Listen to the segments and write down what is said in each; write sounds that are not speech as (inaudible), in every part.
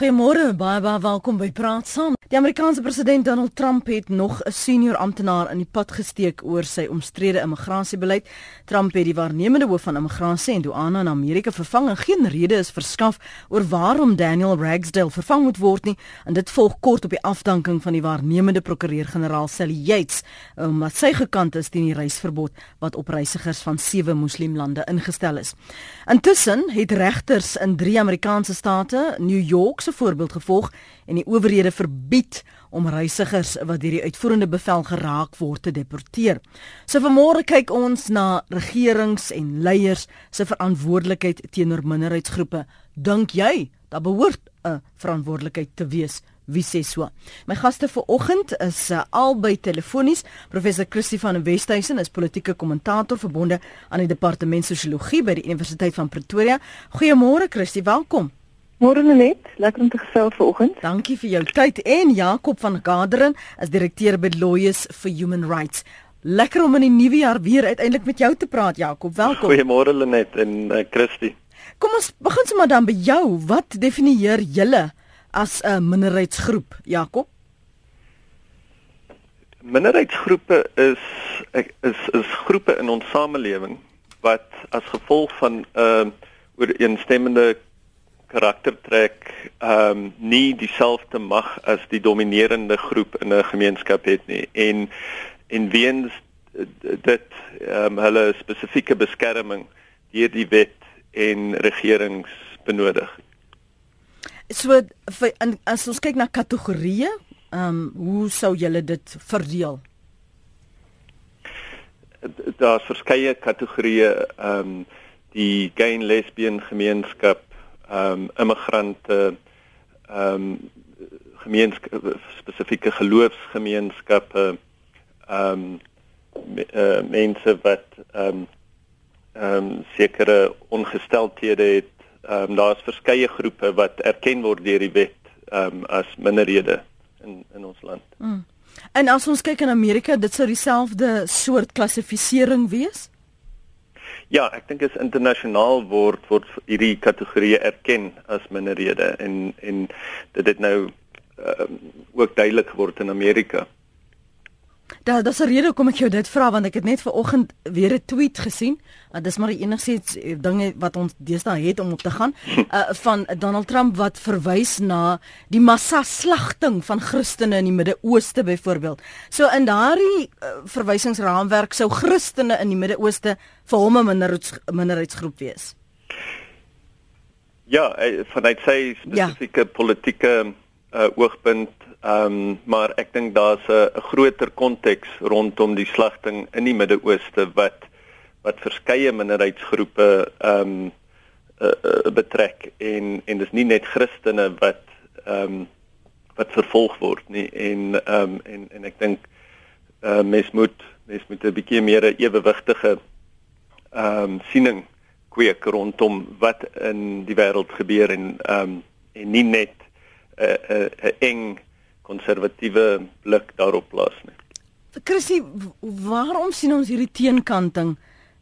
Goeiemôre, baie baie welkom by Praat Saam. Die Amerikaanse president Donald Trump het nog 'n senior amptenaar in die pad gesteek oor sy omstrede immigrasiebeleid. Trump het die waarnemende hoof van immigrasie en douane in Amerika vervang en geen rede is verskaf oor waarom Daniel Ragsdale vervang moet word nie. En dit volg kort op die afdanking van die waarnemende prokureur-generaal Sally Yates omdat sy gekant is teen die reisverbod wat op reisigers van sewe moslimlande ingestel is. Intussen het regters in drie Amerikaanse state, New York se voorbeeld gevolg en die owerhede verbied om reisigers wat deur die uitvoerende bevel geraak word te deporteer. So vanmôre kyk ons na regerings en leiers se verantwoordelikheid teenoor minderheidsgroepe. Dink jy daar behoort 'n verantwoordelikheid te wees? Wie sê so? My gaste vir oggend is uh, albei telefonies. Professor Christie van Westhuizen is politieke kommentator verbonde aan die departement sosiologie by die Universiteit van Pretoria. Goeiemôre Christie, welkom. Môre net, lekker om te gesels vanoggend. Dankie vir jou tyd en Jakob van Gaderen as direkteur by Lawyers for Human Rights. Lekker om in die nuwe jaar weer uiteindelik met jou te praat Jakob. Welkom. Goeiemôre Lenet en uh, Christie. Kom ons begin sommer dan by jou. Wat definieer julle as 'n minderheidsgroep, Jakob? Minderheidsgroepe is is is groepe in ons samelewing wat as gevolg van 'n uh, ooreenstemmende karaktertrek ehm um, nie dieselfde mag as die dominerende groep in 'n gemeenskap het nie en en weens dit ehm um, hulle spesifieke beskerming deur die wet en regerings benodig. So vir, as ons kyk na kategorieë, ehm um, hoe sou julle dit verdeel? Daar's verskeie kategorieë ehm um, die gay en lesbian gemeenskap ehm um, immigrante ehm um, gemeenskap spesifieke geloofsgemeenskappe ehm um, me, uh, mense wat ehm um, ehm um, sekere ongesteldhede het ehm um, daar's verskeie groepe wat erken word deur die wet ehm um, as minderhede in in ons land. Mm. En as ons kyk in Amerika, dit sou dieselfde soort klassifisering wees? Ja, ek dink is internasionaal word word hierdie kategorieë erken as minderhede en en dit het nou uh, ook duidelik geword in Amerika. Daar daar's 'n rede hoekom ek jou dit vra want ek het net ver oggend weer 'n tweet gesien. Uh, dis maar die enigste eh, dinge wat ons deesdae het om op te gaan uh, (laughs) van Donald Trump wat verwys na die massa slagting van Christene in die Midde-Ooste byvoorbeeld. So in daardie uh, verwysingsraamwerk sou Christene in die Midde-Ooste vir hom 'n minderheids, minderheidsgroep wees. Ja, vanuit sy spesifieke ja. politieke uh, oogpunt Ehm um, maar ek dink daar's 'n groter konteks rondom die slagting in die Midde-Ooste wat wat verskeie minderheidsgroepe ehm um, uh, betrek. En en dis nie net Christene wat ehm um, wat vervolg word nie. En ehm um, en en ek dink uh, mens moet mens moet 'n bietjie meer 'n ewewigtige ehm um, siening kweek rondom wat in die wêreld gebeur en ehm um, en nie net 'n uh, 'n uh, uh, eng konservatiewe blik daarop plaas nie. Chrissy, waarom sien ons hierdie teenkanting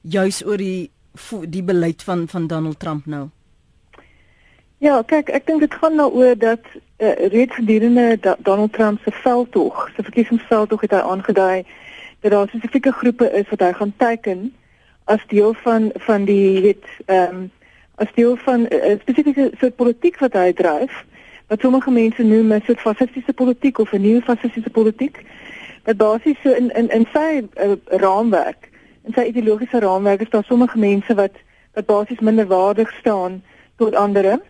juis oor die die beleid van van Donald Trump nou? Ja, kyk, ek dink dit gaan daaroor nou dat uh, reeds gedurende da Donald Trump se veldtog, se verkiesingsveldtog het hy aangedui dat daar spesifieke groepe is wat hy gaan teiken as deel van van die weet ehm um, as deel van 'n uh, spesifieke soort politiek wat hy dryf wat sommige mense noem 'n soort fasistiese politiek of 'n nuwe fasistiese politiek. Wat basies so in in in sy uh, raamwerk, in sy ideologiese raamwerk is daar sommige mense wat wat basies minderwaardig staan tot ander.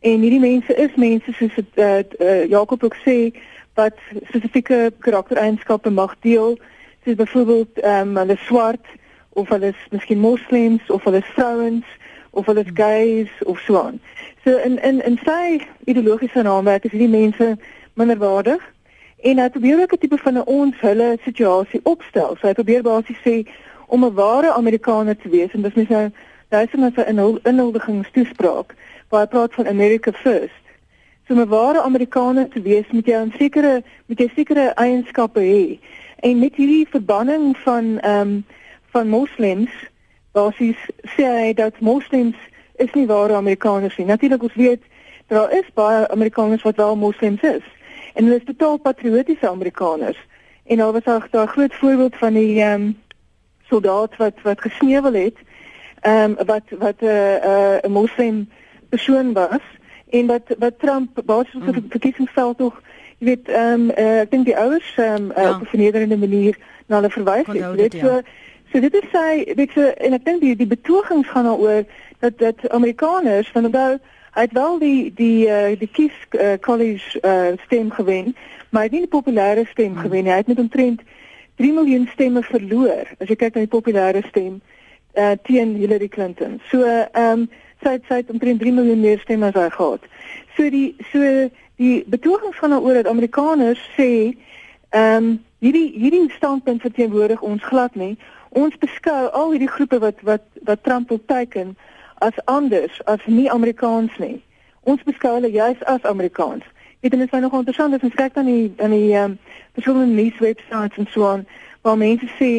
En hierdie mense is mense soos dit uh, uh, Jakob ook sê wat spesifieke karaktereienskappe mag deel, soos byvoorbeeld ehm um, hulle swart of hulle is miskien moslems of hulle is vrouens of hulle gays of so aan. So in in in sy ideologiese raamwerk is hierdie mense minderwaardig en hy probeer ook 'n tipe van 'n ons hulle situasie opstel. So hy probeer basies sê om 'n ware Amerikaner te wees en dis mens nou luister na sy inhuldigingstoespraak waar hy praat van America first. So om 'n ware Amerikaner te wees moet jy 'n sekere met jy sekere eienskappe hê. En met hierdie verbanning van ehm um, van moslems basies sê hy dat moslems is nie ware Amerikaners nie. Natuurlik ons weet daar is baie Amerikaners wat wel moslems is en hulle is totaal patriotiese Amerikaners. En daar was ook daar 'n groot voorbeeld van die ehm um, soldaat wat wat gesneuwel het ehm um, wat wat 'n uh, 'n uh, moslim persoon was en wat wat Trump basies op die mm. verkiesingsveld tog jy weet ehm um, uh, ek dink die ouers ehm um, ja. op 'n vernederende manier na hulle verwys het. Jy weet ja. so so dit is sy weet so en ek dink die die betogings gaan daaroor dat dat Amerikaners van onthou hy het wel die die uh, die kies uh, college uh, stem gewen, maar hy het nie die populêre stem hmm. gewen nie. Hy het met omtrent 3 miljoen stemme verloor as jy kyk na die populêre stem uh, teen Hillary Clinton. So ehm um, sy het sy het omtrent 3 miljoen meer stemme as hy gehad. So die so die betogings gaan daaroor dat Amerikaners sê ehm um, hierdie hierdie standpunt verteenwoordig ons glad nie. Ons beskou al hierdie groepe wat wat wat Trump wil teiken as anders as nie Amerikaans nie. Ons beskou hulle juis as Amerikaans. Dit is nou nog interessant as ons kyk dan die in die ehm um, verskillende nuuswebsites en so aan waar mense sê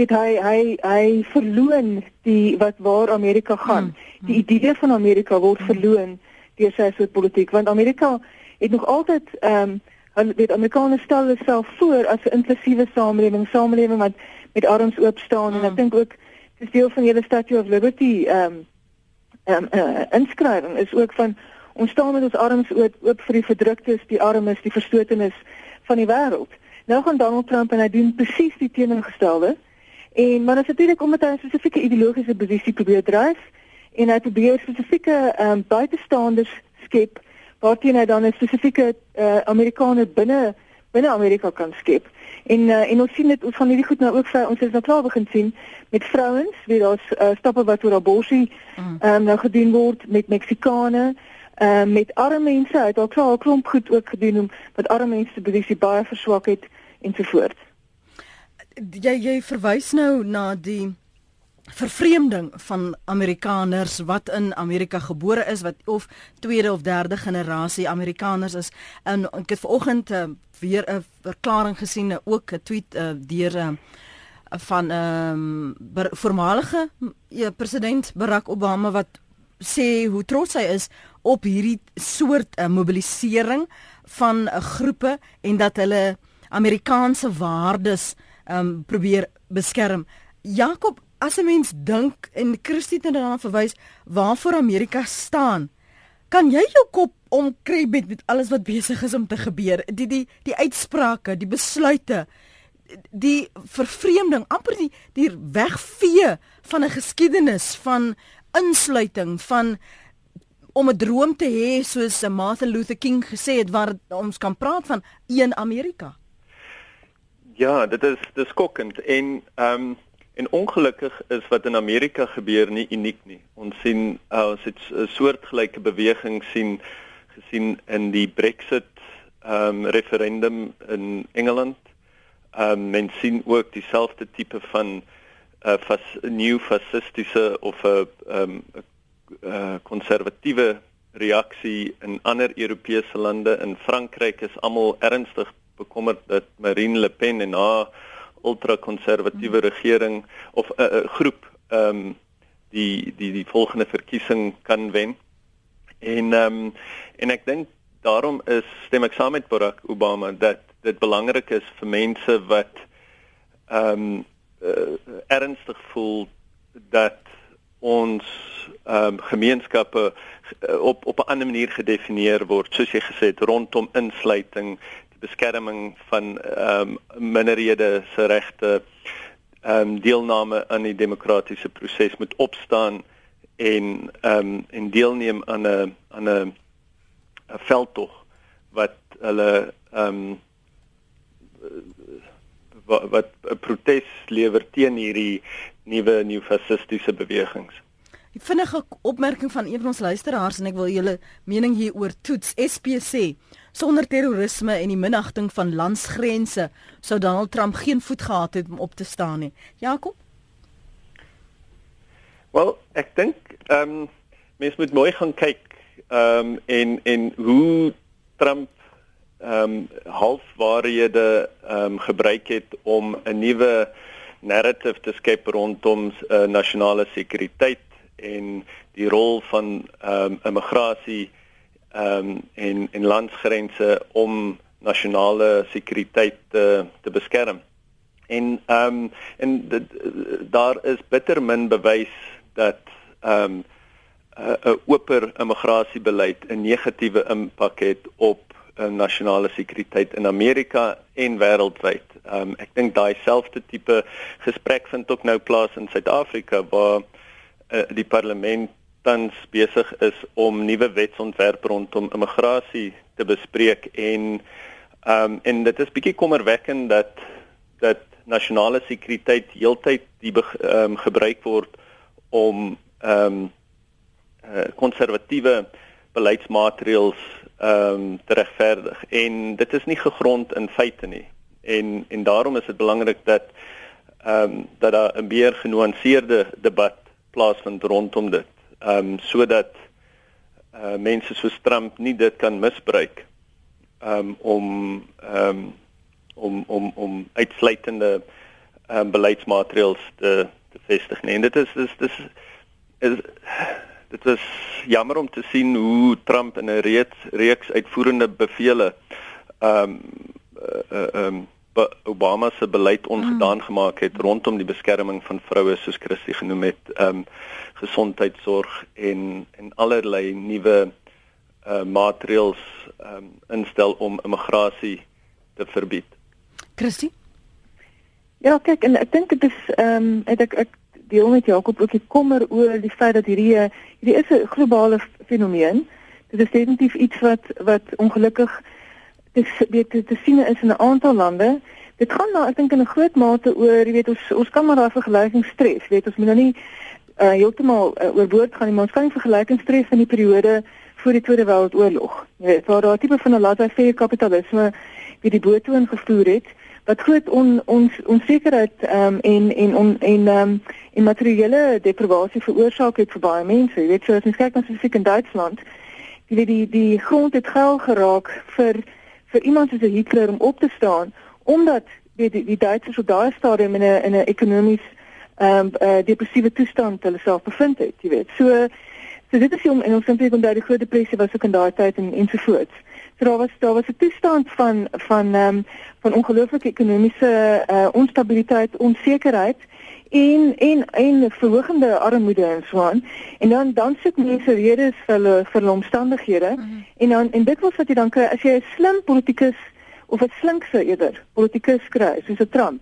dit hy hy hy verloon die wat waar Amerika gaan. Hmm. Die idee van Amerika word hmm. verloon deur sy soort politiek want Amerika het nog altyd ehm um, hulle weet Amerikaners stel hulle self voor as 'n inklusiewe samelewing, samelewing wat met arms oop staan hmm. en ek hmm. dink ook dis deel van julle Statue of Liberty ehm um, ehm um, uh, inskrywing is ook van ons staan met ons arms oop, oop vir die verdruktes, die armes, die verstotenes van die wêreld. Nou gaan Donald Trump en hy doen presies die teenoorgestelde. En maar dit is natuurlik omdat hy 'n spesifieke ideologiese posisie probeer dryf en hy probeer spesifieke ehm um, buitestanders skep waarteen hy dan 'n spesifieke uh, Amerikaner binne binne Amerika kan skep. En uh, en ons sien dit ons gaan hierdie goed nou ook vir ons is nou klaar begin sien met vrouens, wie daar's uh, stappe wat oor abortus mm. ehm um, nou gedoen word met Meksikane, ehm uh, met arme mense, het al klaar 'n klomp goed ook gedoen om wat arme mense se posisie baie verswak het ensovoorts jy jy verwys nou na die vervreemding van Amerikaners wat in Amerika gebore is wat of tweede of derde generasie Amerikaners is en ek het vanoggend uh, weer 'n verklaring gesien ook 'n tweet uh, deur uh, van ehm um, voormalige ja, president Barack Obama wat sê hoe trots hy is op hierdie soort uh, mobilisering van uh, groepe en dat hulle Amerikaanse waardes um probeer beskerm. Jakob, as 'n mens dink en Christie het dan verwys waarvoor Amerika staan, kan jy jou kop omkry met, met alles wat besig is om te gebeur? Die die die uitsprake, die besluite, die vervreemding, amper die die wegvee van 'n geskiedenis van insluiting van om 'n droom te hê soos Martin Luther King gesê het waar ons kan praat van een Amerika. Ja, dit is dis skokkend en ehm um, en ongelukkig is wat in Amerika gebeur nie uniek nie. Ons sien uh, ons het 'n soortgelyke beweging sien gesien in die Brexit ehm um, referendum in Engeland. Ehm um, men sien ook dieselfde tipe van 'n uh, fas nuwe fasistiese of 'n ehm 'n uh, konservatiewe reaksie in ander Europese lande. In Frankryk is almal ernstig bekommerd dat Marine Le Pen en haar ultrakonservatiewe hmm. regering of 'n uh, uh, groep ehm um, die die die volgende verkiesing kan wen. En ehm um, en ek dink daarom is stem ek saam met Barack Obama dat dit belangrik is vir mense wat ehm um, uh, ernstig voel dat ons ehm um, gemeenskappe op op 'n ander manier gedefinieer word soos jy gesê het rondom insluiting beskerming van ehm um, minderhede se regte ehm um, deelname aan die demokratiese proses moet opstaan en ehm um, en deelneem aan 'n aan 'n 'n veldtog wat hulle ehm um, wat 'n protes lewer teen hierdie nuwe neofasistiese bewegings. 'n Vinnige opmerking van een van ons luisteraars en ek wil julle mening hieroor toets. SPC Sonder terrorisme en die minagting van landsgrense sou Donald Trump geen voet gehad het om op te staan nie. Jakob? Wel, ek dink ehm um, mens moet mooi gaan kyk ehm um, en en hoe Trump ehm um, halfwaarhede ehm um, gebruik het om 'n nuwe narrative te skep rondom uh, nasionale sekuriteit en die rol van ehm um, immigrasie ehm um, en en landsgrense om nasionale sekuriteit te te beskerm. En ehm um, en dit, daar is bitter min bewys dat ehm um, 'n oper immigrasiebeleid 'n negatiewe impak het op 'n nasionale sekuriteit in Amerika en wêreldwyd. Ehm um, ek dink daai selfde tipe gesprek vind ook nou plaas in Suid-Afrika waar uh, die parlement tans besig is om nuwe wetsontwerpe rondom immigrasie te bespreek en ehm um, en dit is bietjie kommerwekkend dat dat nasionale sekuriteit heeltyd die ehm um, gebruik word om ehm um, konservatiewe uh, beleidsmaatreëls ehm um, te regverdig. En dit is nie gegrond in feite nie. En en daarom is dit belangrik dat ehm um, dat daar 'n meer genuanceerde debat plaasvind rondom dit ehm um, sodat uh, mense so Trump nie dit kan misbruik um, om um, om om om uitsluitende um, beleidsmaatreëls te te vestig nie. En dit is dis dis is dit is jammer om te sien hoe Trump in 'n reeks reeks uitvoerende bevele ehm um, uh, uh, um, Obama se beleid ongedaan mm. gemaak het rondom die beskerming van vroue soos Christy genoem het, ehm um, gesondheidsorg en en allerlei nuwe uh maatreëls ehm um, instel om immigrasie te verbied. Christy? Ja, kyk en ek dink dit is ehm um, ek ek deel met Jakob ook die kommer oor die feit dat hierdie hierdie is 'n globale fenomeen. Dit is definitief iets wat wat ongelukkig dis weet te, sien is in 'n aantal lande. Dit gaan nou ek dink in 'n groot mate oor, jy weet ons ons kan maar daai vergelyking stres, weet ons moet nou nie uh heeltemal uh, oorboord gaan nie, maar ons kan nie vergelyking stres in die periode voor die Tweede Wêreldoorlog. Jy weet, waar daar tipe van 'n laissez-faire kapitalisme wie die boot toe ingevoer het wat groot on, ons onsekerheid um, en en on, en um, en materiële deprivasie veroorsaak het vir baie mense. Jy weet, so as ons kyk na spesifiek in Duitsland, jy weet die die grond het geil geraak vir vir iemand soos Hitler om op te staan omdat weet die, die Duitsers op daai stadium in 'n in 'n ekonomies ehm um, uh, depressiewe toestand hulle self bevind het, jy weet. So So dit is hoe en ons simpel onthou die groot depressie was ook in daai tyd en ensovoorts. So daar was daar was 'n toestand van van ehm um, van ongelooflike ekonomiese uh, onstabiliteit, onsekerheid en en en verhogende armoede en so aan. En dan dan soek mense redes vir hulle vir hulle omstandighede mm -hmm. en dan en dit was wat jy dan kry as jy 'n slim politikus of 'n slinkse eerder politikus kry soos 'n Trump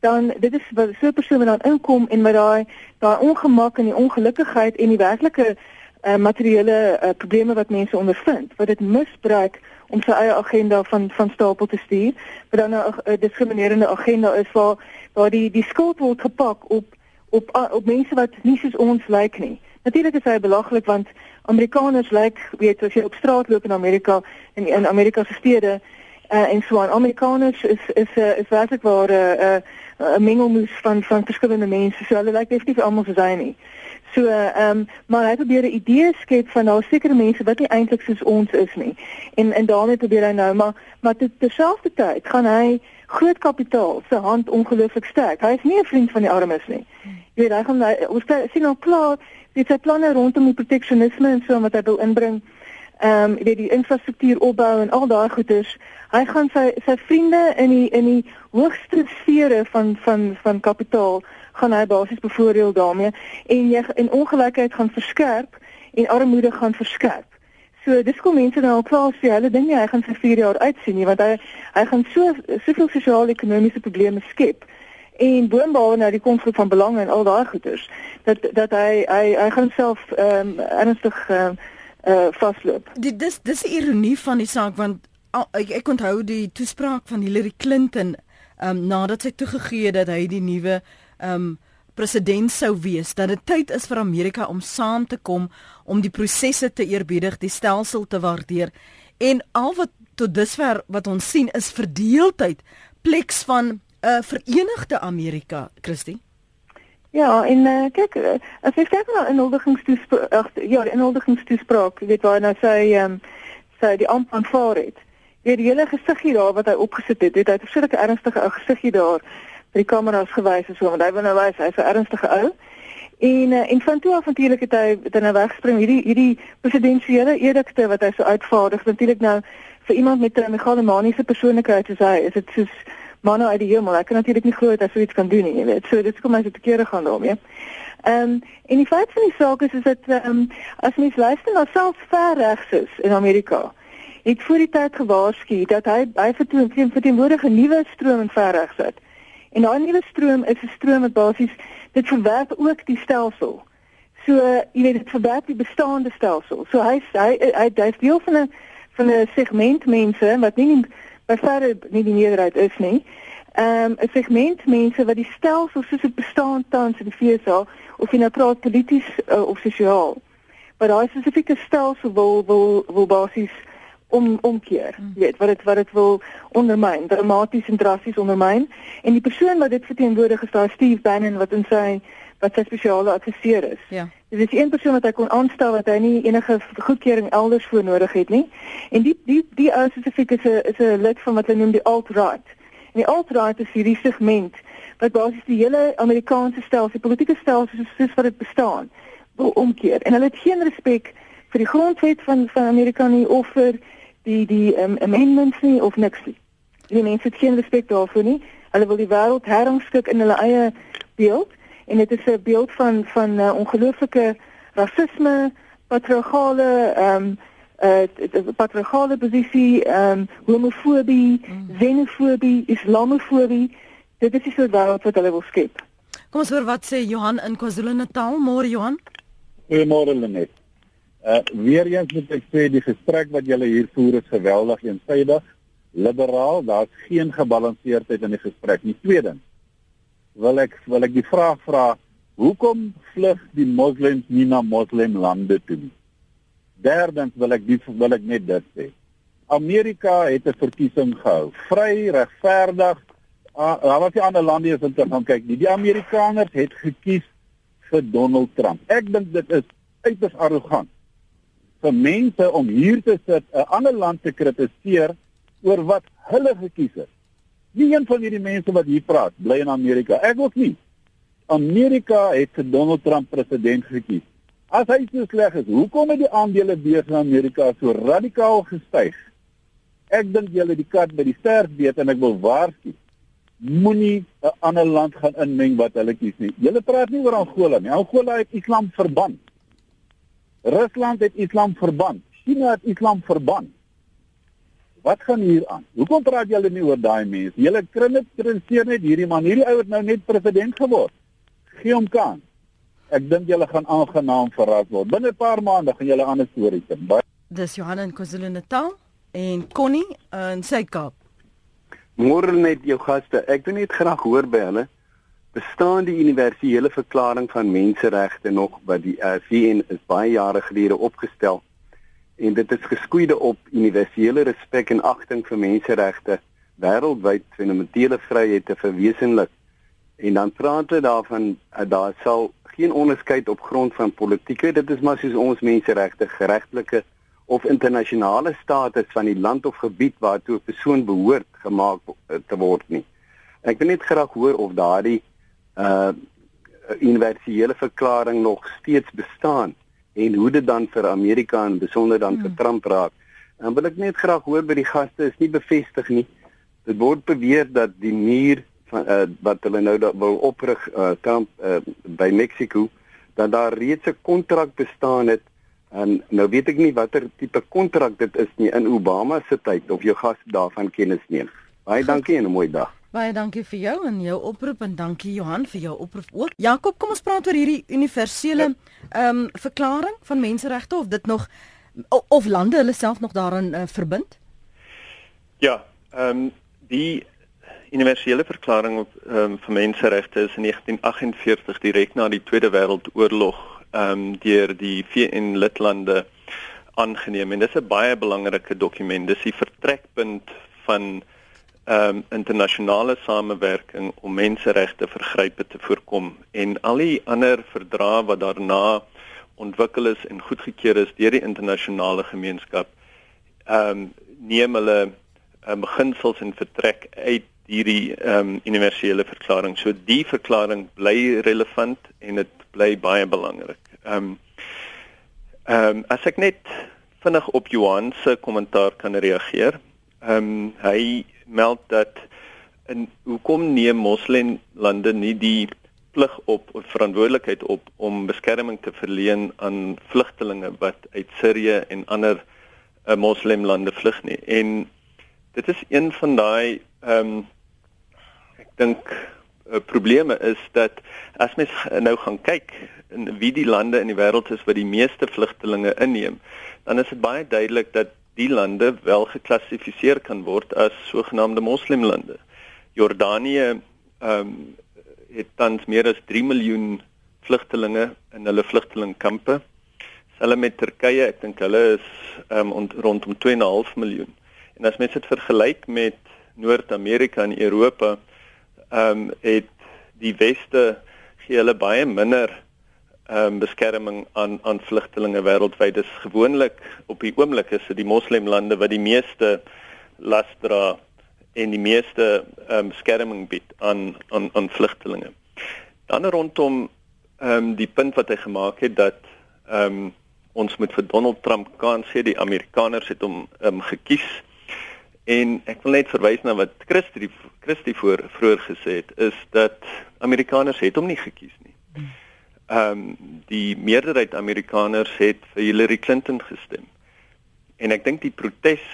dan dit is wat so 'n persoon wat dan inkom en met daai daai ongemak en die ongelukkigheid en die werklike uh, materiële uh, probleme wat mense ondervind wat dit misbruik om sy eie agenda van van stapel te stuur wat dan 'n diskriminerende agenda is waar waar die die skuld word gepak op op op mense wat nie soos ons lyk nie natuurlik is hy belaglik want Amerikaners lyk weet as jy op straat loop in Amerika en in Amerika se stede uh, en so aan Amerikaners is is uh, is werklik waar 'n uh, uh, 'n mengelmoes van van verskillende mense. So hulle lyk definitief almal soos hy nie. So ehm um, maar hy probeer 'n idee skep van daar sekere mense wat nie eintlik soos ons is nie. En en daarmee probeer hy nou maar maar te terselfdertyd gaan hy groot kapitaal se hand ongelooflik sterk. Hy is nie 'n vriend van die armes nie. Jy weet hy gaan hy, ons sien al klaar dit sy planne rondom die proteksionisme en so wat hy wil inbring. Ehm um, jy weet die infrastruktuur opbou en al daai goeders hy gaan sy sy vriende in die in die hoogste sfere van van van kapitaal gaan hy basies bevoordeel daarmee en jy en ongelykheid gaan verskerp en armoede gaan verskerp. So dis kom mense nou al klaar sê hulle dink hy gaan vir 4 jaar uitsien nie want hy hy gaan so soveel sosiale ekonomiese probleme skep en boonbehalwe nou die konflik van belange en al daai goeders dat dat hy hy hy gaan self ehm um, ernstig ehm um, uh vasloop. Dit dis dis die ironie van die saak want oh, ek, ek onthou die toespraak van Hillary Clinton um, nadat sy toegegee het dat hy die nuwe um, president sou wees dat dit tyd is vir Amerika om saam te kom om die prosesse te eerbiedig, die stelsel te waardeer en al wat tot dusver wat ons sien is verdeeldheid pleks van 'n uh, verenigde Amerika, Christie. Ja, en uh, kyk, uh, as jy kyk na inhuldigingstoespraak, ja, die inhuldigingstoespraak, weet waar nou sy ehm sy die aanvang vaar het weer die hele gesiggie daar wat hy opgesit het, het hy 'n verskillike ernstige gesiggie daar by die kameras gewys en so want hy wil nou wys hy's 'n ernstige ou. En uh, en van toe af natuurlik het hy dan nou wegspring hierdie hierdie presidensiële edikte wat hy so uitvaardig natuurlik nou vir iemand met 'n megalomaniese persoonlikheid soos hy is dit soos manne uit die hemel ek kan natuurlik nie glo dat hy so iets kan doen nie jy weet so dit kom my so te kere gaan daarmee. Ehm um, en die feit van die saak is is dat ehm um, as mens luister na selfs ver regs is in Amerika het voor die tyd gewaarsku dat hy hy verteen verteenwoordig 'n nuwe stroom in ver regs het. En daai nuwe stroom is 'n stroom wat basies dit verwerp ook die stelsel. So jy weet dit verwerp die bestaande stelsel. So hy hy hy hy's deel van 'n van 'n segment mense wat nie by verre nie die meerderheid is nie. Ehm um, 'n segment mense wat die stelsel soos dit bestaan tans in die FSA of jy nou praat polities uh, of sosiaal. Maar daai spesifieke stelsel wil wil wil basies om omkeer. Mm. Weet wat dit wat dit wil ondermyn, dramaties en drasties ondermyn. En die persoon wat dit verteenwoordig is daai Steve Bannon wat in sy wat sy spesiale adviseur is. Ja. Dit is een persoon wat hy kon aanstel wat hy nie enige goedkeuring elders voor nodig het nie. En die die die ou spesifiek is 'n is 'n lid van wat hulle noem die alt-right. En die alt-right is hierdie segment wat basies die hele Amerikaanse stelsel, die politieke stelsel soos, soos wat dit bestaan, wil omkeer. En hulle het geen respek vir die grondwet van van Amerika nie of vir die die um, amendments nie of niks nie. Die mense het geen respek daarvoor nie. Hulle wil die wêreld herrangskik in hulle eie beeld en dit is 'n beeld van van uh, ongelooflike rasisme, patriargale ehm um, uh patriargale posisie, ehm um, homofobie, mm. xenofobie, islamofobie. Dit is die soort wêreld wat hulle wil skep. Kom ons hoor wat sê Johan in KwaZulu-Natal. Môre Johan. Goeiemôre Lenet. Uh weer eens moet ek sê die gesprek wat julle hier voer is geweldig eensaidig, liberaal, daar's geen gebalanseerdheid in die gesprek nie. Tweedens wil ek wil ek die vraag vra, hoekom vlug die moslems nie na moslemlande toe nie? Derdens wil ek die wil ek net dit sê. Amerika het 'n verkiesing gehou, vry, regverdig. Uh, daar was nie ander lande eens te gaan kyk nie. Die Amerikaners het gekies vir Donald Trump. Ek dink dit is uiters arrogant vir mense om hier te sit 'n ander land te kritiseer oor wat hulle gekies het. Nie een van hierdie mense wat hier praat bly in Amerika. Ek ook nie. Amerika het vir Donald Trump president gekies. As hy so sleg is, hoekom het die aandelebeurs in Amerika so radikaal gestyg? Ek dink julle die kat by die stert weet en ek wil waarsku. Moenie 'n ander land gaan inmeng wat hulle kies nie. Julle praat nie oor Angola nie. Angola het Islam verbân. Rusland het Islam verbân. China het Islam verbân. Wat gaan hier aan? Hoekom praat julle nie oor daai mense? Julle kritiseer net hierdie man. Hierdie ou het nou net president geword. Gee hom kans. Ek dink julle gaan aangenaam verras word. Binne 'n paar maande gaan julle ander stories hê. Dis Johan in KwaZulu-Natal en Connie in Suid-Kaap. Môre net jou gaste. Ek wil net graag hoor by hulle bestaan die universele verklaring van menseregte nog wat die uh, VN is baie jare gelede opgestel. En dit is geskoeide op universele respek en agting vir menseregte wêreldwyd fundamentele vryhede verwesenlik en dan praat hulle daarvan uh, daar sal geen onderskeid op grond van politieke dit is maar soos ons menseregte geregtelike of internasionale status van die land of gebied waartoe 'n persoon behoort gemaak uh, te word nie. Ek wil net graag hoor of daardie uh universele verklaring nog steeds bestaan en hoe dit dan vir Amerika en besonder dan hmm. vir Trump raak. En wil ek net graag hoor by die gaste is nie bevestig nie. Dit word beweer dat die muur van uh wat hulle nou wil oprig uh Trump uh by Mexico dat daar reeds 'n kontrak bestaan het en nou weet ek nie watter tipe kontrak dit is nie in Obama se tyd of jou gas daarvan kennis neem. Baie dankie en 'n mooi dag. Baie dankie vir jou en jou oproep en dankie Johan vir jou oproep ook. Jakob, kom ons praat oor hierdie universele ehm um, verklaring van menseregte of dit nog of lande hulle self nog daarin uh, verbind? Ja, ehm um, die universele verklaring ehm um, van menseregte is in 1948 direk na die Tweede Wêreldoorlog ehm um, deur die VN lidlande aangeneem en dit is 'n baie belangrike dokument. Dis die vertrekpunt van ehm um, internasionale samewerking om menseregte vergrype te voorkom en al die ander verdrae wat daarna ontwikkel is en goedgekeur is deur die internasionale gemeenskap ehm um, neem hulle um, beginsels en vertrek uit hierdie ehm um, universele verklaring. So die verklaring bly relevant en dit bly baie belangrik. Ehm um, ehm um, as ek net vinnig op Johan se kommentaar kan reageer. Ehm um, hy meld dat in hoekom neem moslimlande nie die plig op of verantwoordelikheid op om beskerming te verleen aan vlugtelinge wat uit Sirië en ander uh, moslimlande vlug nie. En dit is een van daai ehm um, ek dink uh, probleme is dat as mens nou gaan kyk in wie die lande in die wêreld is wat die meeste vlugtelinge inneem, dan is dit baie duidelik dat die lande wel geklassifiseer kan word as sogenaamde moslimlande. Jordanië ehm um, het tans meer as 3 miljoen vlugtelinge in hulle vlugtelingkampe. Hulle met Turkye, ek dink hulle is ehm um, rondom 2.5 miljoen. En as mens dit vergelyk met Noord-Amerika en Europa, ehm um, het die weste gee hulle baie minder um, beskerming aan aan vlugtelinge wêreldwyd. Dis gewoonlik op die oomblik is dit die moslimlande wat die meeste las dra en die meeste ehm um, skerming bied aan aan aan vlugtelinge. Dan rondom ehm um, die punt wat hy gemaak het dat ehm um, ons moet vir Donald Trump kan sê die Amerikaners het hom ehm um, gekies. En ek wil net verwys na wat Christie Christie voor vroeër gesê het is dat Amerikaners het hom nie gekies nie. Ehm um, die meerderheid Amerikaners het vir Hillary Clinton gestem. En ek dink die protes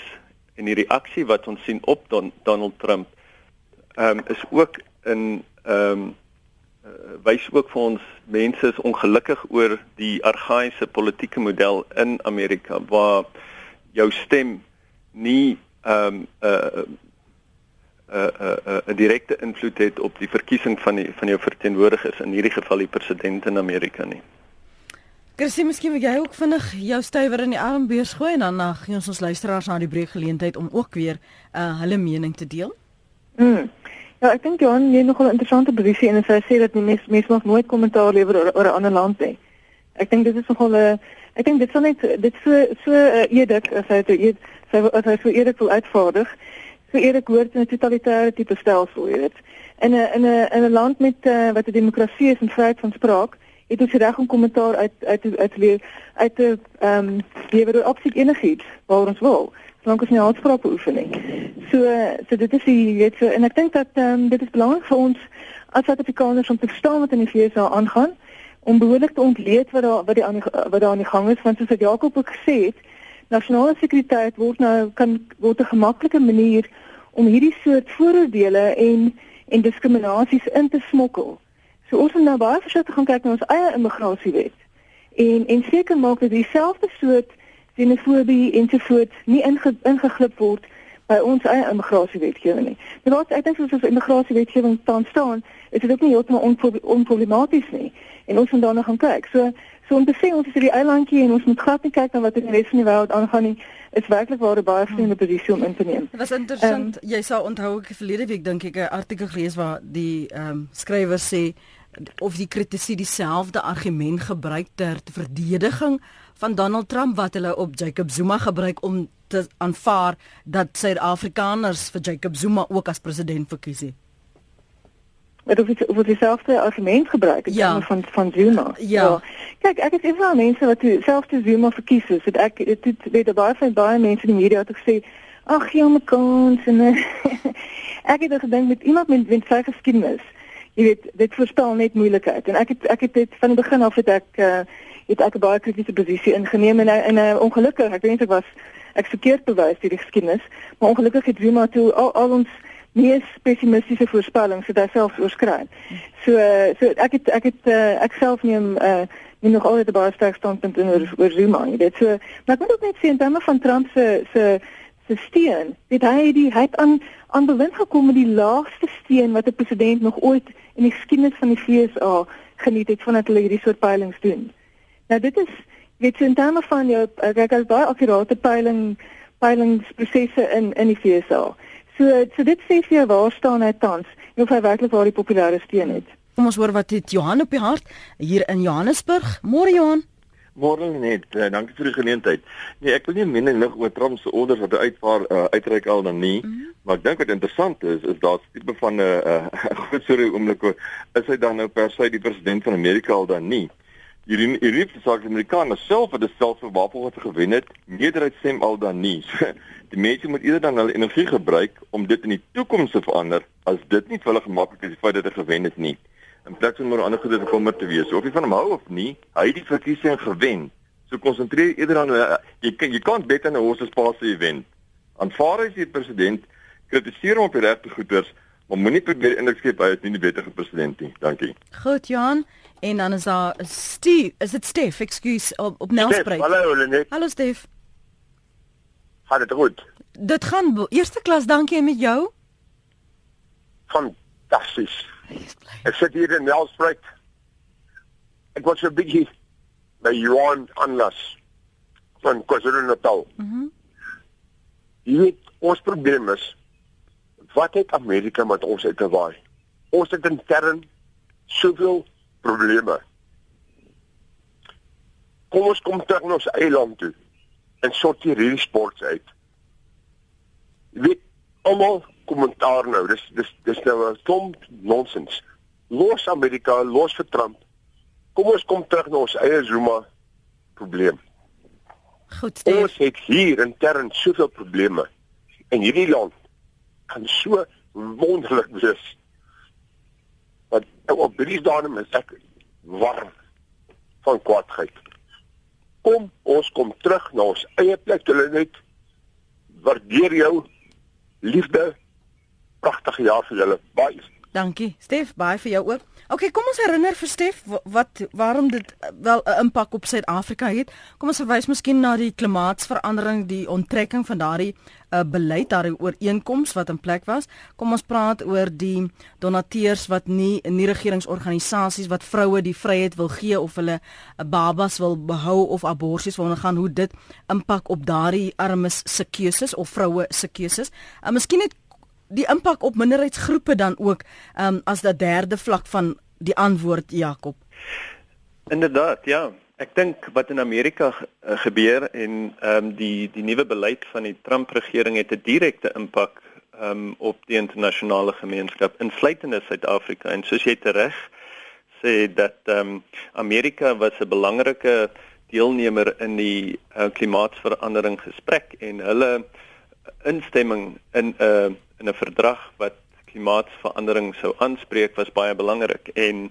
en die reaksie wat ons sien op Don, Donald Trump ehm um, is ook in ehm um, wys ook vir ons mense is ongelukkig oor die argaïese politieke model in Amerika waar jou stem nie ehm um, 'n uh, 'n uh, 'n uh, uh, 'n direkte invloed het op die verkiesing van die van jou verteenwoordigers in hierdie geval die president in Amerika nie. Chrissy, miskien wil jy ook vinnig jou stywer in die armbeurs gooi en dan gee ons ons luisteraars aan die breek geleentheid om ook weer uh, hulle mening te deel. Mm. Ja, ek dink Johan, jy het nog 'n interessante posisie en sy sê dat die mense mense mag nooit kommentaar lewer oor, oor 'n ander land nie. Ek dink dit is nogal 'n uh, ek dink dit sal net dit so so uh, eerlik as hy dit eed sy as hy so eerlik wil uitvaardig. Eerlik hoort in 'n totalitêre tipe stelsel, jy weet. In 'n in 'n in 'n land met uh, wat 'n demokrasie is en vryheid van spraak het ons reg om kommentaar uit uit uit leer uit te ehm um, lewer oor absoluut enigiets waar ons wil solank ons nie haatspraak beoefen nie. So so dit is die weet so en ek dink dat ehm um, dit is belangrik vir ons as Suid-Afrikaners om te verstaan wat in die VS aangaan om behoorlik te ontleed wat daar wat die aan wat daar aan die gang is want soos Jakob ook gesê het nasionale sekuriteit word nou kan word 'n gemaklike manier om hierdie soort vooroordele en en diskriminasies in te smokkel. So ons moet nou baie versigtig gaan kyk na ons eie immigrasiewet. En en seker maak dat dieselfde soort xenofobie ensovoorts nie inge, ingeglip word by ons eie immigrasiewetgewing nie. Nou wat ek dink soos ons immigrasiewetgewing staan staan, is dit ook nie heeltemal onproblematies nie. En ons moet daarna gaan kyk. So so om te sê ons is hierdie eilandjie en ons moet glad nie kyk na wat in die res van die wêreld aangaan nie is werklik waar 'n baie vreemde posisie om in te neem. Dit was interessant. Um, jy sou onthou ek verlede week dink ek 'n artikel gelees waar die ehm um, skrywer sê of die kritici dieselfde argument gebruik ter verdediging van Donald Trump wat hulle op Jacob Zuma gebruik om te aanvaar dat Suid-Afrikaners vir Jacob Zuma ook as president verkies het. Met of dit of dit dieselfde argument gebruik ja. van van Zuma. Ja. ja. Kyk, ek het eenvoudig mense wat dieselfde Zuma verkies het. Het ek dit het weet baie van baie mense in die media het gesê, "Ag, gee hom kans." En (laughs) ek het gedink met iemand met met sy geskiedenis jy weet dit voorspel net moeilikheid en ek het ek het dit van die begin af het ek uh, het ek 'n baie kritiese posisie ingeneem en en uh, ongelukkig ek weet ek was ek verkeerd bewys hierdie geskiedenis maar ongelukkig het Zuma toe al, al ons mees pessimistiese voorspellings het hy self oorskry. So so ek het ek het uh, ek self neem uh, nie nog altyd 'n baie sterk standpunt in oor, oor Zuma nie. Dit so maar ek moet ook net sê in terme van Trump se se se steen, dit hy die hy het aan aan bewind gekom met die laagste steen wat 'n president nog ooit in die geskiedenis van die FSA geniet het vandat hulle hierdie soort peilings doen. Nou dit is weet jy in terme van jou kyk as baie akkurate peiling peilingsprosesse in in die FSA. So so dit sê vir jou waar staan hy tans en of hy werklik waar die populêre steun het. Kom ons hoor wat het Johan op die hart hier in Johannesburg. Môre Johan. Môre net, uh, dankie vir die geleentheid. Nee, ek wil nie mening lig oor Trump se orders wat hy uitvaar uh, uitreik al dan nie, mm -hmm. Maar ek dink wat interessant is is daar 'n tipe van 'n uh, uh, groot storie oomblik is hy dan nou per se die president van Amerika al dan nie. Hierdie hierdie saak die Amerikaners self het self vir waarvoor wat gewen het, meerderheid stem al dan nie. (laughs) die mense moet eerder dan hulle energie gebruik om dit in die toekoms te verander as dit nie vir hulle gemaklik is die feit dat hulle gewen het nie. In plaas van oor ander goede te kommer te wees. Of jy van hom hou of nie, hy het die verkiesing gewen. So konsentreer eerder aan uh, jy kan jy kan beter na horse space jy wen. Aanvaar as die president kritiseer hom op die regte goeders, maar moenie probeer indruk skep hy is nie die beter president nie. Dankie. Goed Johan. En dan is daar Steve, is dit Stef? Ekskuus op, op Nelspruit. Hallo Lenet. Hallo Stef. Gaan dit goed? Dit gaan eerste klas, dankie met jou. Fantasties. Ek sit hier in Nelspruit. Ek was so bietjie by Johan Anlas van KwaZulu-Natal. Mhm. Mm jy weet, ons probleem is wat het Amerika met ons uit te waai? Ons het intern soveel probleme. Kom ons kom terug na ons eiland toe en sorteer hierdie sports uit. Jy weet, almal kommentaar nou, dis dis dis nou 'n klomp nonsens. Los Amerika, los vir Trump. Kom ons kom terug na ons eie Zuma probleem. Goed, Steve. Ons het hier intern soveel probleme. En hierdie land kan so wonderlik wees Nou op drie dae is ek warm van kwaadheid. Kom, ons kom terug na ons eie plek, hulle net waardeer jou liefde. Pragtige jaar vir julle. Baie. Dankie. Stef, baie vir jou ook. OK, kom ons herinner vir Stef wat waarom dit eh, wel 'n impak op Suid-Afrika het. Kom ons verwys miskien na die klimaatsverandering, die onttrekking van daardie uh, beleid, daardie ooreenkoms wat in plek was. Kom ons praat oor die donateurs wat nie nie regeringsorganisasies wat vroue die vryheid wil gee of hulle uh, babas wil behou of aborsies wil ondergaan, hoe dit impak op daardie armes se keuses of vroue se keuses. Uh, miskien die impak op minderheidsgroepe dan ook um, as dat derde vlak van die antwoord Jakob. Inderdaad, ja. Ek dink wat in Amerika uh, gebeur en ehm um, die die nuwe beleid van die Trump regering het 'n direkte impak ehm um, op die internasionale gemeenskap insluitende Suid-Afrika en soos jy reg sê dat ehm um, Amerika was 'n belangrike deelnemer in die uh, klimaatsverandering gesprek en hulle instemming in 'n uh, in 'n verdrag wat klimaatsverandering sou aanspreek was baie belangrik en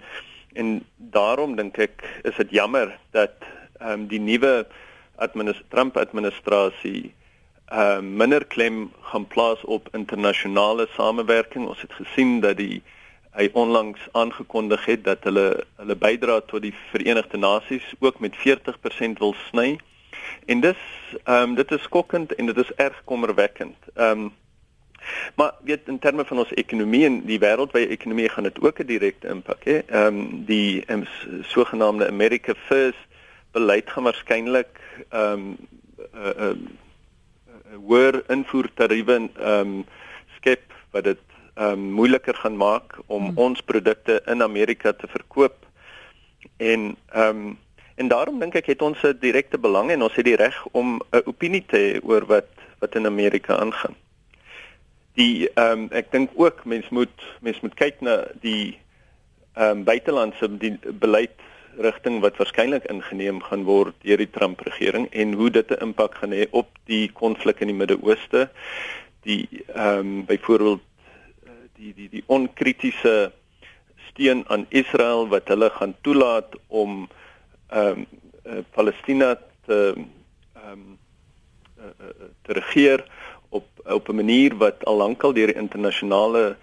en daarom dink ek is dit jammer dat ehm um, die nuwe administ Trump administrasie ehm uh, minder klem gaan plaas op internasionale samewerking. Ons het gesien dat die hy onlangs aangekondig het dat hulle hulle bydra tot die Verenigde Nasies ook met 40% wil sny. En dis ehm um, dit is skokkend en dit is erg kommerwekkend. Ehm um, Maar weet in terme van ons ekonomie en die wêreldwye ekonomie gaan dit ook 'n direkte impak hê. Ehm um, die um, sogenaamde America First beleid gaan waarskynlik ehm um, 'n uh, uh, uh, hoër invoertariewe ehm um, skep wat dit ehm um, moeiliker gaan maak om hmm. ons produkte in Amerika te verkoop. En ehm um, en daarom dink ek het ons 'n direkte belang en ons het die reg om 'n opinie te hê oor wat wat in Amerika aangaan die ehm um, ek dink ook mens moet mens moet kyk na die ehm um, buitelandse die beleid rigting wat waarskynlik ingeneem gaan word deur die Trump regering en hoe dit 'n impak gaan hê op die konflik in die Midde-Ooste. Die ehm um, byvoorbeeld die die die onkritiese steun aan Israel wat hulle gaan toelaat om ehm um, uh, Palestina te ehm um, uh, uh, te regeer op op 'n manier wat al lankal deur die internasionale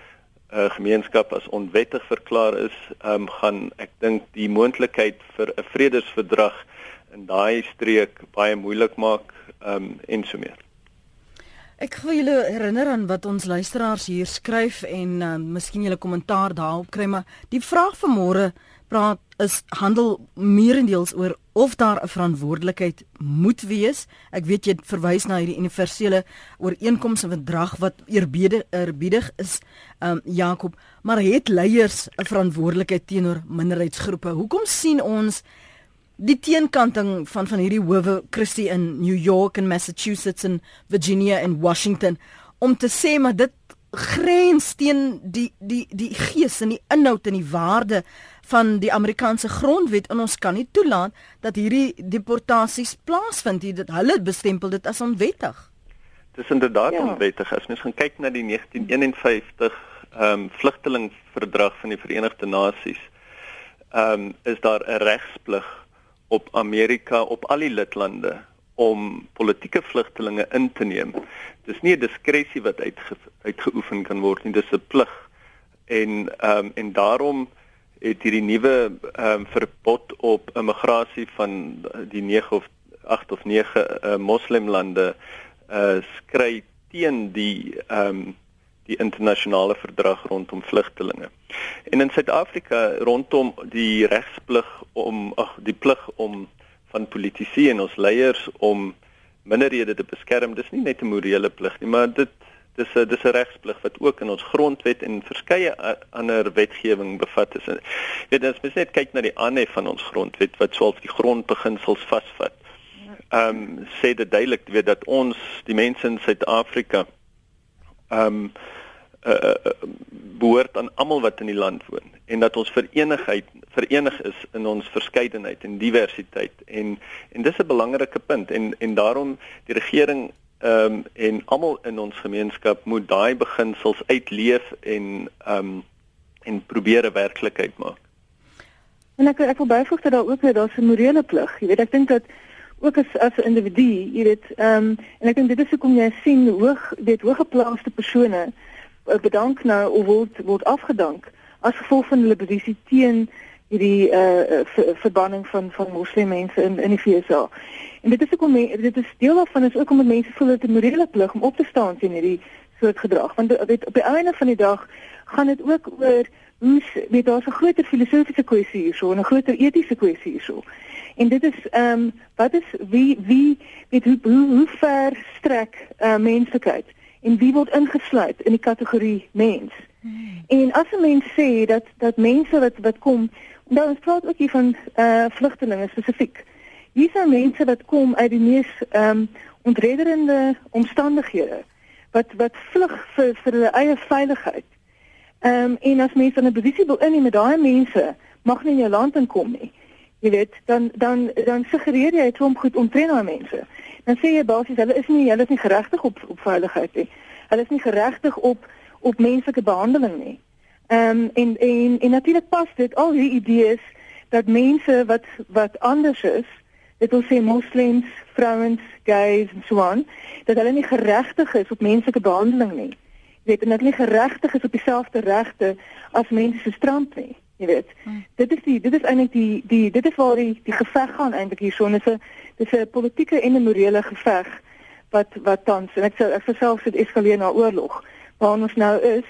uh, gemeenskap as onwettig verklaar is, um, gaan ek dink die moontlikheid vir 'n vredesverdrag in daai streek baie moeilik maak um, en so meer. Ek wil julle herinner aan wat ons luisteraars hier skryf en uh, miskien julle kommentaar daarop kry, maar die vraag van môre praat is handel meerendeels oor of daar 'n verantwoordelikheid moet wees. Ek weet jy verwys na hierdie universele ooreenkomste en verdrag wat eerbiedig eerbiedig is, um, Jakob, maar het leiers 'n verantwoordelikheid teenoor minderheidsgroepe? Hoekom sien ons die teenkanting van van hierdie howe Christie in New York en Massachusetts en Virginia en Washington om te sê maar dit grens teen die die die gees en die inhoud en die waarde van die Amerikaanse grondwet en ons kan nie toelaat dat hierdie deportasies plaasvind. Dit hulle bestempel dit as onwettig. Dis inderdaad ja. onwettig. As mens gaan kyk na die 1951 ehm um, vlugtelingverdrag van die Verenigde Nasies, ehm um, is daar 'n regsplig op Amerika op al die lidlande om politieke vlugtelinge in te neem. Dis nie 'n diskresie wat uitge, uitgeoefen kan word nie, dis 'n plig. En ehm um, en daarom het hierdie nuwe ehm um, verbod op immigrasie van die 9 of 8 of 9 uh, moslimlande uh skry teen die ehm um, die internasionale verdrag rondom vlugtelinge. En in Suid-Afrika rondom die regsplig om ag die plig om van politici en ons leiers om minderhede te beskerm, dis nie net 'n morele plig nie, maar dit dis 'n dis 'n regsplig wat ook in ons grondwet en verskeie ander wetgewing bevat is. Weet as mens net kyk na die aanhef van ons grondwet wat swaalf die grondbeginsels vasvat. Ehm um, sê dit duidelik weet dat ons die mense in Suid-Afrika ehm um, uh, behoort aan almal wat in die land woon en dat ons verenigheid verenig is in ons verskeidenheid en diversiteit en en dis 'n belangrike punt en en daarom die regering ehm um, en almal in ons gemeenskap moet daai beginsels uitleef en ehm um, en probeer 'n werklikheid maak. En ek ek wil byvoeg dat daar ook weer daar's 'n morele plig. Jy weet ek dink dat ook as as 'n individu, jy weet, ehm um, en ek dink dit is hoekom jy sien hoog dit hoëgeplaaste persone Eh, bedank nou of word word afgedank as gevolg van hulle posisie teen hierdie uh verbanning van van moslimmense in in die VSA. En dit is ook om dit is deel daarvan is ook om mense voel dat 'n morele plig om op te staan teen hierdie soort gedrag. Want weet op die einde van die dag gaan dit ook oor hoe weet daar's 'n groter filosofiese kwessie hierso en 'n groter etiese kwessie hierso. En dit is ehm um, wat is wie wie weet hoe hoe, hoe ver strek uh menslikheid? en wie word ingesluit in die kategorie mens. Hmm. En as 'n mens sê dat dat mense wat wat kom, nou ons praat ook hier van uh vlugtelinge spesifiek. Hier is mense wat kom uit die mees ehm um, ontrederende omstandighede wat wat vlug vir vir hulle eie veiligheid. Ehm um, en as mense in 'n posisie wil inneem met daai mense, mag nie in jou land inkom nie. Jy weet, dan dan dan suggereer jy om goed omtrent daai mense dan sê jy basies hulle is nie hulle is nie geregtig op op veiligheid nie. Hulle is nie geregtig op op menslike behandeling nie. Ehm um, en en en natuurlik pas dit al hierdie idees dat mense wat wat anders is, dit wil sê moslems, vrouens, gays en so aan, dat hulle nie geregtig is op menslike behandeling nie. Jy weet, en dat hulle geregtig is op dieselfde regte as mense se strand nie jy weet. Hmm. Dit is die dit is eintlik die die dit is waar die die geveg gaan eintlik hierso en dit is 'n dit is 'n politieke en 'n morele geveg wat wat tans en ek sê ek verself dit eskaleer na oorlog. Waar ons nou is,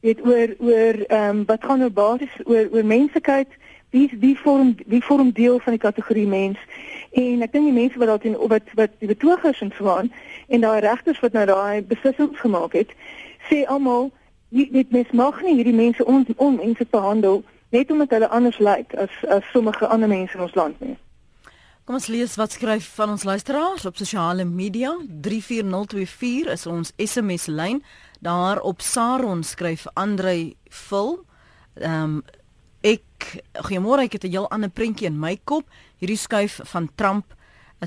weet oor oor ehm um, wat gaan nou basies oor oor menslikheid wie wie vorm wie vorm deel van die kategorie mens en ek dink die mense wat daarin wat wat die betogers en so aan en daai regters wat nou daai beslissings gemaak het sê almal dit mens mag nie hierdie mense on, onmenslik behandel net omdat hulle anders lyk as as sommige ander mense in ons land nie. Kom ons lees wat skryf van ons luisteraars op sosiale media. 34024 is ons SMS lyn. Daar op Saron skryf Andrei Vul. Ehm um, ek goeiemôre, ek het 'n heel ander prentjie in my kop. Hierdie skuif van Trump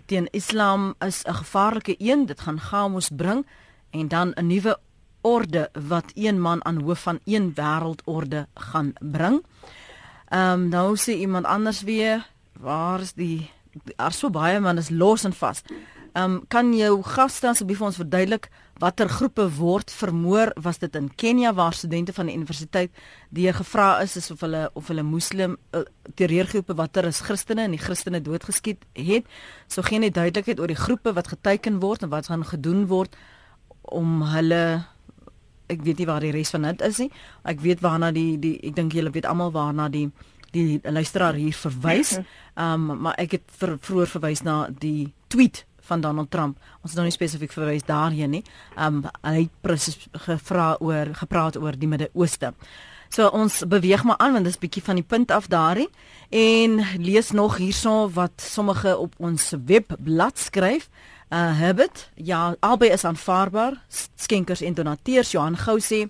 teen Islam is 'n gevaarlike een. Dit gaan chaos bring en dan 'n nuwe orde wat een man aan hoof van een wêreldorde gaan bring. Ehm um, nou sê iemand anders weer, waar is die daar so baie man is los en vas. Um, kan jou gaste asseblief ons verduidelik watter groepe word vermoor? Was dit in Kenia waar studente van die universiteit die gevra is is of hulle of hulle moslim uh, terreurgroepe watter is Christene en die Christene doodgeskiet het? So geen net duidelikheid oor die groepe wat geteken word en wat gaan gedoen word om hulle ek weet nie waar die res van dit is nie. Ek weet waarna die die ek dink julle weet almal waarna die die luisteraar hier verwys. (laughs) Ehm um, maar ek het vir, vroeër verwys na die tweet van Donald Trump. Ons het nou nie spesifiek verwys daarheen nie. Um, hy het gevra oor gepraat oor die Midde-Ooste. So ons beweeg maar aan want dit is bietjie van die punt af daarin en lees nog hierso wat sommige op ons webblad skryf. Uh Herbert, ja, albei is aanvaarbaar. Skenkers en donateurs Johan Gou sê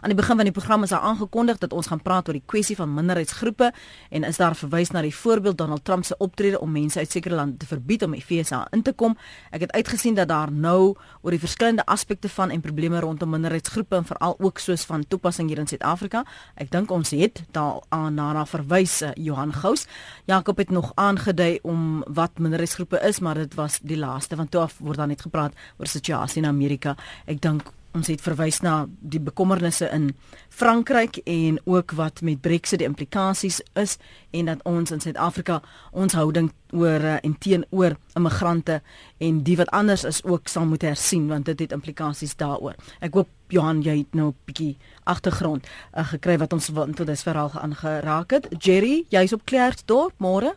Aan die begin van die program is daar aangekondig dat ons gaan praat oor die kwessie van minderheidsgroepe en is daar verwys na die voorbeeld Donald Trump se optrede om mense uit sekere lande te verbied om die FSA in te kom. Ek het uitgesien dat daar nou oor die verskillende aspekte van en probleme rondom minderheidsgroepe en veral ook soos van toepassing hier in Suid-Afrika. Ek dink ons het daar aan na verwys uh, Johan Gous. Jakob het nog aangedui om wat minderheidsgroepe is, maar dit was die laaste want toe af word dan net gepraat oor situasie in Amerika. Ek dink ons het verwys na die bekommernisse in Frankryk en ook wat met Brexit die implikasies is en dat ons in Suid-Afrika ons houding oor eh, en teenoor immigrante en die wat anders is ook sal moet hersien want dit het implikasies daaroor. Ek hoop Johan jy het nou 'n bietjie agtergrond uh, gekry wat ons tot dis verhaal aangeraak het. Jerry, jy's op Klerksdorp, môre?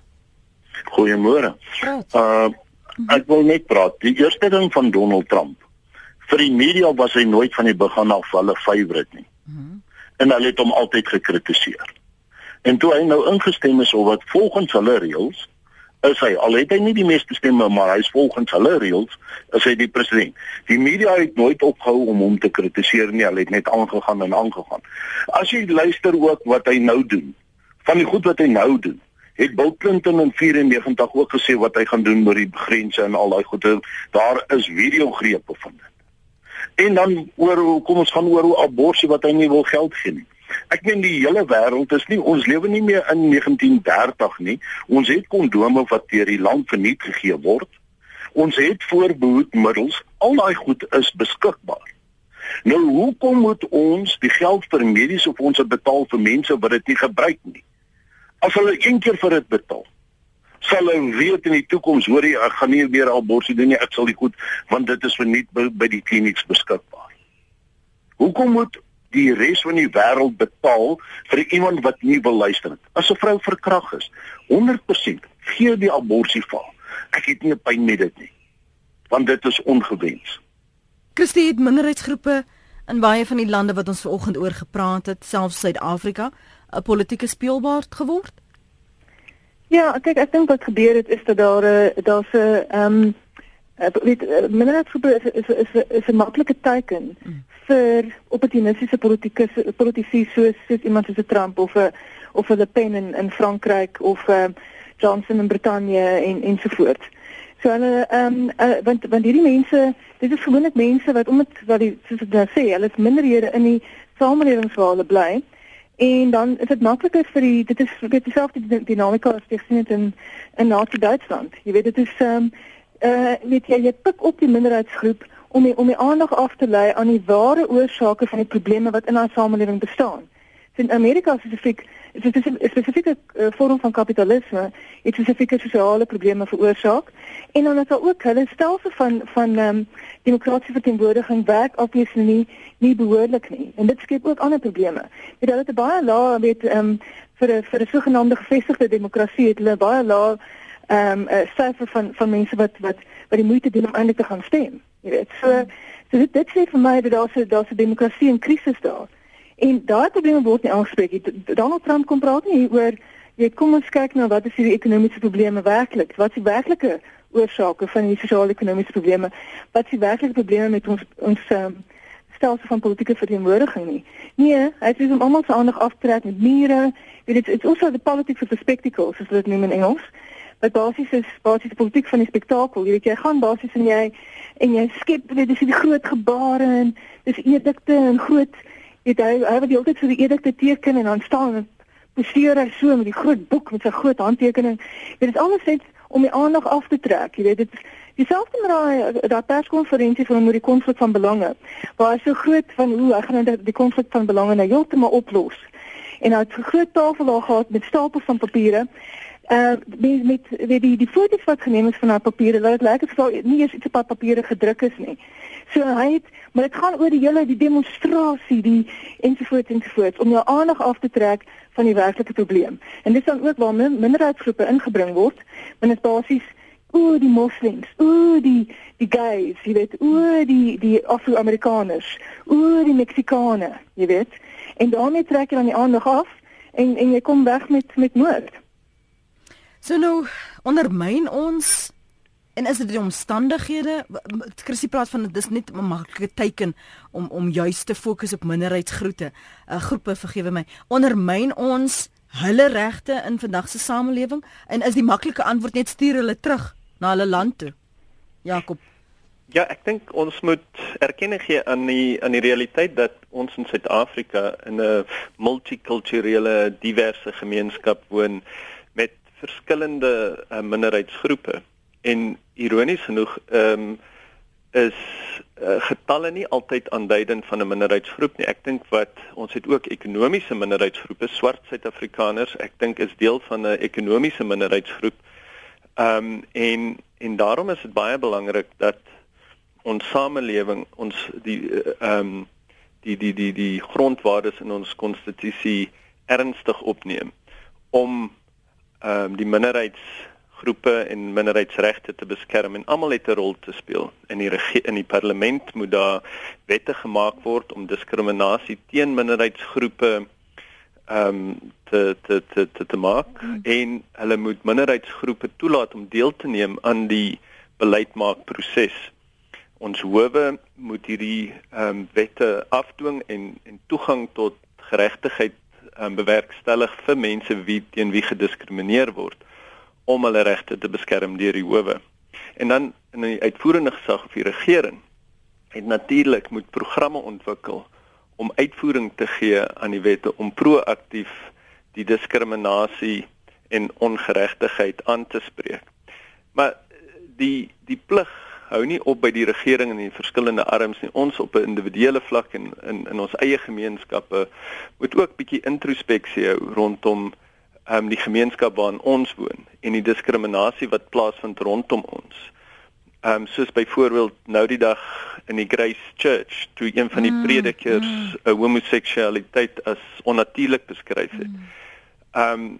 Goeiemôre. Uh ek wil net praat. Die eerste ding van Donald Trump vir die media was hy nooit van die begin af hulle favourite nie. Mm -hmm. En hulle het hom altyd gekritiseer. En toe hy nou ingestem is op wat volgens hulle reëls is hy al het hy nie die meeste stemme maar hy's volgens hulle reëls is hy die president. Die media het nooit opgehou om hom te kritiseer nie, hulle het net aangegaan en aangegaan. As jy luister ook wat hy nou doen, van die goed wat hy nou doen, het Bill Clinton in 94 ook gesê wat hy gaan doen met die grense en al daai goede. Daar is videogrepe van dit. En dan oor hoe kom ons gaan oor hoe abortus wat hy nie wil geld gee nie. Ek meen die hele wêreld is nie ons lewe nie meer in 1930 nie. Ons het kondome wat deur die land verniet gegee word. Ons het voorbehoedmiddels. Al daai goed is beskikbaar. Nou hoekom moet ons die geld vir mediese fondse betaal vir mense wat dit nie gebruik nie? As hulle een keer vir dit betaal, sal hy weet in die toekoms hoor jy ek gaan nie meer abortus doen nie ek sal dit goed want dit is verniet by, by die klinieks beskikbaar. Hoekom moet die res van die wêreld betaal vir iemand wat nie wil luister nie? As 'n vrou verkrag is, 100% gee die abortus val. Ek het nie pyn met dit nie. Want dit is ongewens. Christie het minderheidsgroepe in baie van die lande wat ons vanoggend oor gepraat het, selfs Suid-Afrika, 'n politieke speelbaard geword. Ja, kyk, ek dink wat gebeur het is dat daar 'n daar's 'n ehm weet minderheidsgroepe is is is is, 'n maklike teken mm. vir opportunistiese politieke politici soos soos iemand soos Trump of 'n of 'n Le Pen in in Frankryk of uh, Johnson in Brittanje en ensovoorts. So hulle ehm um, uh, want want hierdie mense, dit is gewoonlik mense wat omdat wat die soos ek nou sê, hulle is minderhede in die samelewing waar hulle bly. En dan is dit makliker vir die dit is weet dieselfde dinamika as jy sien dit in in Nazi Duitsland. Jy weet dit is ehm um, uh weet jy jy pik op die minderheidsgroep om die, om die aandag af te lei aan die ware oorsake van die probleme wat in ons samelewing bestaan. In Amerika spesifiek is 'n spesifieke uh, vorm van kapitalisme, iets spesifieke sosiale probleme veroorsaak en dan is daar ook hulle stelsel van van ehm um, demokratiese verteenwoordiging werk obviously nie nie behoorlik nie. En dit skep ook ander probleme. Dit het baie lae weet ehm um, vir 'n vir 'n sogenaamde gevestigde demokrasie het hulle baie lae ehm um, 'n syfer van van mense wat wat wat die moeite doen om eintlik te gaan stem. Jy weet. So so dit dit sê vir my dat daar se daar se demokrasie in krisis daar. En daai probleme word nie aangespreek nie. Donald Trump kom praat nie oor jy kom ons kyk na wat is die ekonomiese probleme werklik? Wat is die werklike oorsake van die sosio-ekonomiese probleme? Wat is die werklike probleme met ons ons um, stelsel van politieke verteenwoordiging nie? Nee, hy sê om almal se aandag af te trek met mure. Dit is also the politics of the spectacle, soos dit noem in Engels. Wat basies is basies die politiek van die spektakel. Jy weet jy gaan basies en jy en jy skep dit is die groot gebare en dis edikte en groot weet hy hy wat die hele tyd so die edikte teken en dan staan en poseer hy so met die groot boek met sy groot handtekening. Dit is alles net om die aandag af te trek. Jy weet dit dieselfde met daai daai perskonferensie van oor die konflik van belange. Waar hy so groot van hoe hy gaan die konflik van belange nou heeltemal oplos. En hy het 'n groot tafel daar gehad met stapels van papiere. Uh met met weet die die foto's wat geneem is van daai papiere, laat dit lyk asof nie eens iets op papiere gedruk is nie. So hy het maar dit gaan oor die hele die demonstrasie, die ensovoorts ensovoorts om jou aandag af te trek van die werklike probleem. En dit is dan ook waar minderheidsgroepe ingebring word, want dit basies o die moslems, o die die gays, jy weet, o die die Afro-Amerikaners, o die Meksikane, jy weet. En daarmee trek jy dan die aandag af en en jy kom weg met met moord. So nou ondermyn ons En is dit die omstandighede? Chrissy praat van dit is net 'n maklike teken om om juist te fokus op minderheidsgroepe, uh, groepe, vergewe my. Ondermyn ons hulle regte in vandag se samelewing en is die maklike antwoord net stuur hulle terug na hulle land toe? Jakob Ja, ek dink ons moet erkenning gee aan die aan die realiteit dat ons in Suid-Afrika in 'n multikulturele, diverse gemeenskap woon met verskillende uh, minderheidsgroepe. En ironies genoeg, ehm um, is uh, getalle nie altyd aanduidend van 'n minderheidsgroep nie. Ek dink wat ons het ook ekonomiese minderheidsgroepe, swart Suid-Afrikaners, ek dink is deel van 'n ekonomiese minderheidsgroep. Ehm um, en en daarom is dit baie belangrik dat ons samelewing ons die eh, ehm um, die die die die grondwaardes in ons konstitusie ernstig opneem om ehm um, die minderheidsgroepe en minderheidsregte te beskerm en almal het 'n rol te speel. In die in die parlement moet daar wette gemaak word om diskriminasie teen minderheidsgroepe ehm um, te te te te te maak. Mm. en hulle moet minderheidsgroepe toelaat om deel te neem aan die beleidsmaakproses ons howe moet hierdie ehm um, wette afdwing en en toegang tot geregtigheid ehm um, bewerkstellig vir mense wie teen wie gediskrimineer word om hulle regte te beskerm deur die howe. En dan in die uitvoerende gesag of die regering het natuurlik moet programme ontwikkel om uitvoering te gee aan die wette om proaktief die diskriminasie en ongeregtigheid aan te spreek. Maar die die plig hou nie op by die regering en die verskillende arms nie. Ons op 'n individuele vlak en in in ons eie gemeenskappe moet ook bietjie introspeksie hou rondom ehm um, die gemeenskap waarin ons woon en die diskriminasie wat plaasvind rondom ons. Ehm um, soos byvoorbeeld nou die dag in die Grace Church toe een van die mm, predikers 'n mm, mm. homoseksualiteit as onnatuurlik beskryf het. Mm. Ehm um,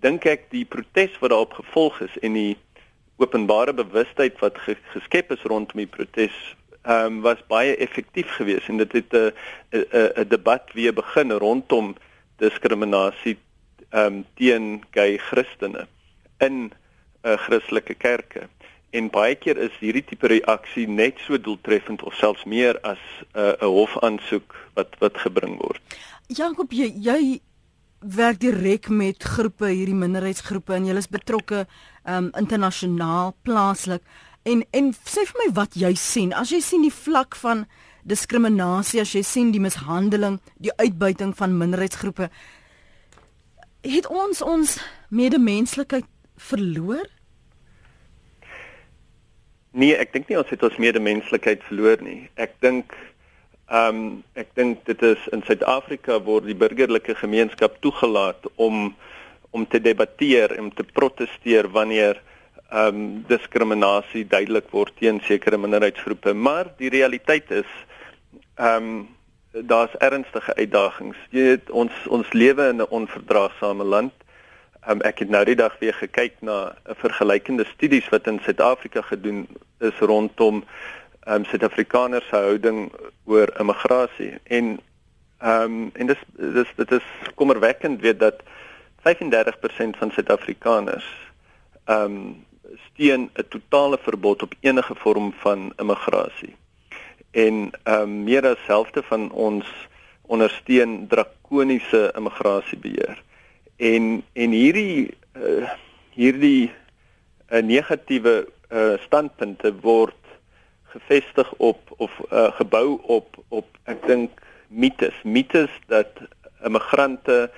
dink ek die protes wat daarop gevolg is en die openbare bewustheid wat geskep is rondom die protes ehm um, was baie effektief geweest en dit het 'n 'n 'n debat weer begin rondom diskriminasie ehm um, teen gay Christene in 'n uh, Christelike kerke. En baie keer is hierdie tipe reaksie net so doeltreffend of selfs meer as 'n uh, hofaansoek wat wat gebring word. Jakob, jy jy werk direk met groepe hierdie minderheidsgroepe en jy is betrokke um internasionaal plaaslik en en sê vir my wat jy sien as jy sien die vlak van diskriminasie as jy sien die mishandeling die uitbuiting van minderheidsgroepe het ons ons medemenslikheid verloor Nee, ek dink nie ons het ons medemenslikheid verloor nie. Ek dink Ehm um, ek dink dit is in Suid-Afrika word die burgerlike gemeenskap toegelaat om om te debatteer en te proteseer wanneer ehm um, diskriminasie duidelik word teen sekere minderheidsgroepe, maar die realiteit is ehm um, daar's ernstige uitdagings. Jy weet ons ons lewe in 'n onverdraagsame land. Um, ek het nou die dag weer gekyk na 'n vergelykende studies wat in Suid-Afrika gedoen is rondom ehm um, Suid-Afrikaners se houding oor immigrasie en ehm um, en dis dis dit is kommerwekkend weet dat 35% van Suid-Afrikaners ehm um, steun 'n totale verbod op enige vorm van immigrasie. En ehm um, meer as helfte van ons ondersteun drakoniese immigrasiebeheer. En en hierdie uh, hierdie uh, negatiewe uh, standpunte word gefestig op of uh, gebou op op ek dink mites mites dat immigrante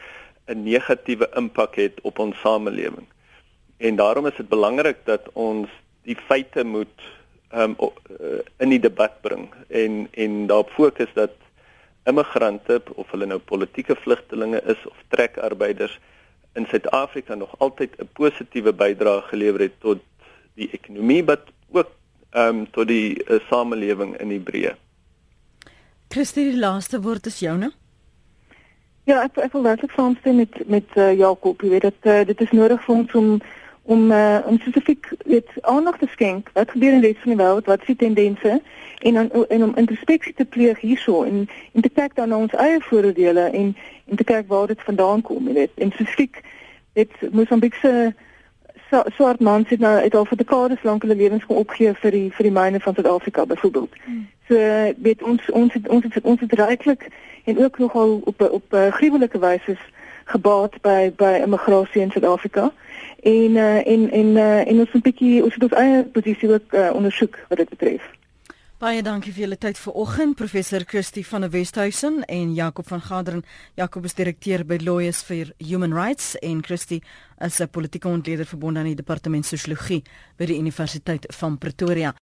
'n negatiewe impak het op ons samelewing en daarom is dit belangrik dat ons die feite moet um, in die debat bring en en daarop fokus dat immigrante of hulle nou politieke vlugtelinge is of trekarbeiders in Suid-Afrika nog altyd 'n positiewe bydrae gelewer het tot die ekonomie wat ook ehm um, tot die uh, samelewing in Hebreë. Christie, die laaste woord is joune. Ja, ek ek wil werklik saamstem met met uh, Jakob. Jy weet dat uh, dit is nodig vir ons om om uh, om spesifiek dit aandag te skenk. Wat gebeur in die res van die wêreld? Wat is die tendense? En dan en om introspeksie te pleeg hierso en en te kyk dan na ons eie voordele en en te kyk waar dit vandaan kom, jy weet. En spesifiek dit Mosambiek se swart mans het nou het al vir dekades lank hulle lewens kom opgee vir die vir die myne van Suid-Afrika byvoorbeeld. Hmm. So weet ons ons het, ons het, ons het regtig en ook nogal op op uh, gruwelike wyse gebaat by by immigrasie in Suid-Afrika. En uh, en en uh, en ons 'n bietjie ons het ons eie posisie ook uh, ondersoek wat dit betref. Baie dankie vir julle tyd vanoggend professor Kirsty van der Westhuizen en Jakob van Gaderen. Jakob is direkteur by Lawyers for Human Rights en Kirsty is 'n politieke ontleder verbonde aan die departement sosiologie by die Universiteit van Pretoria.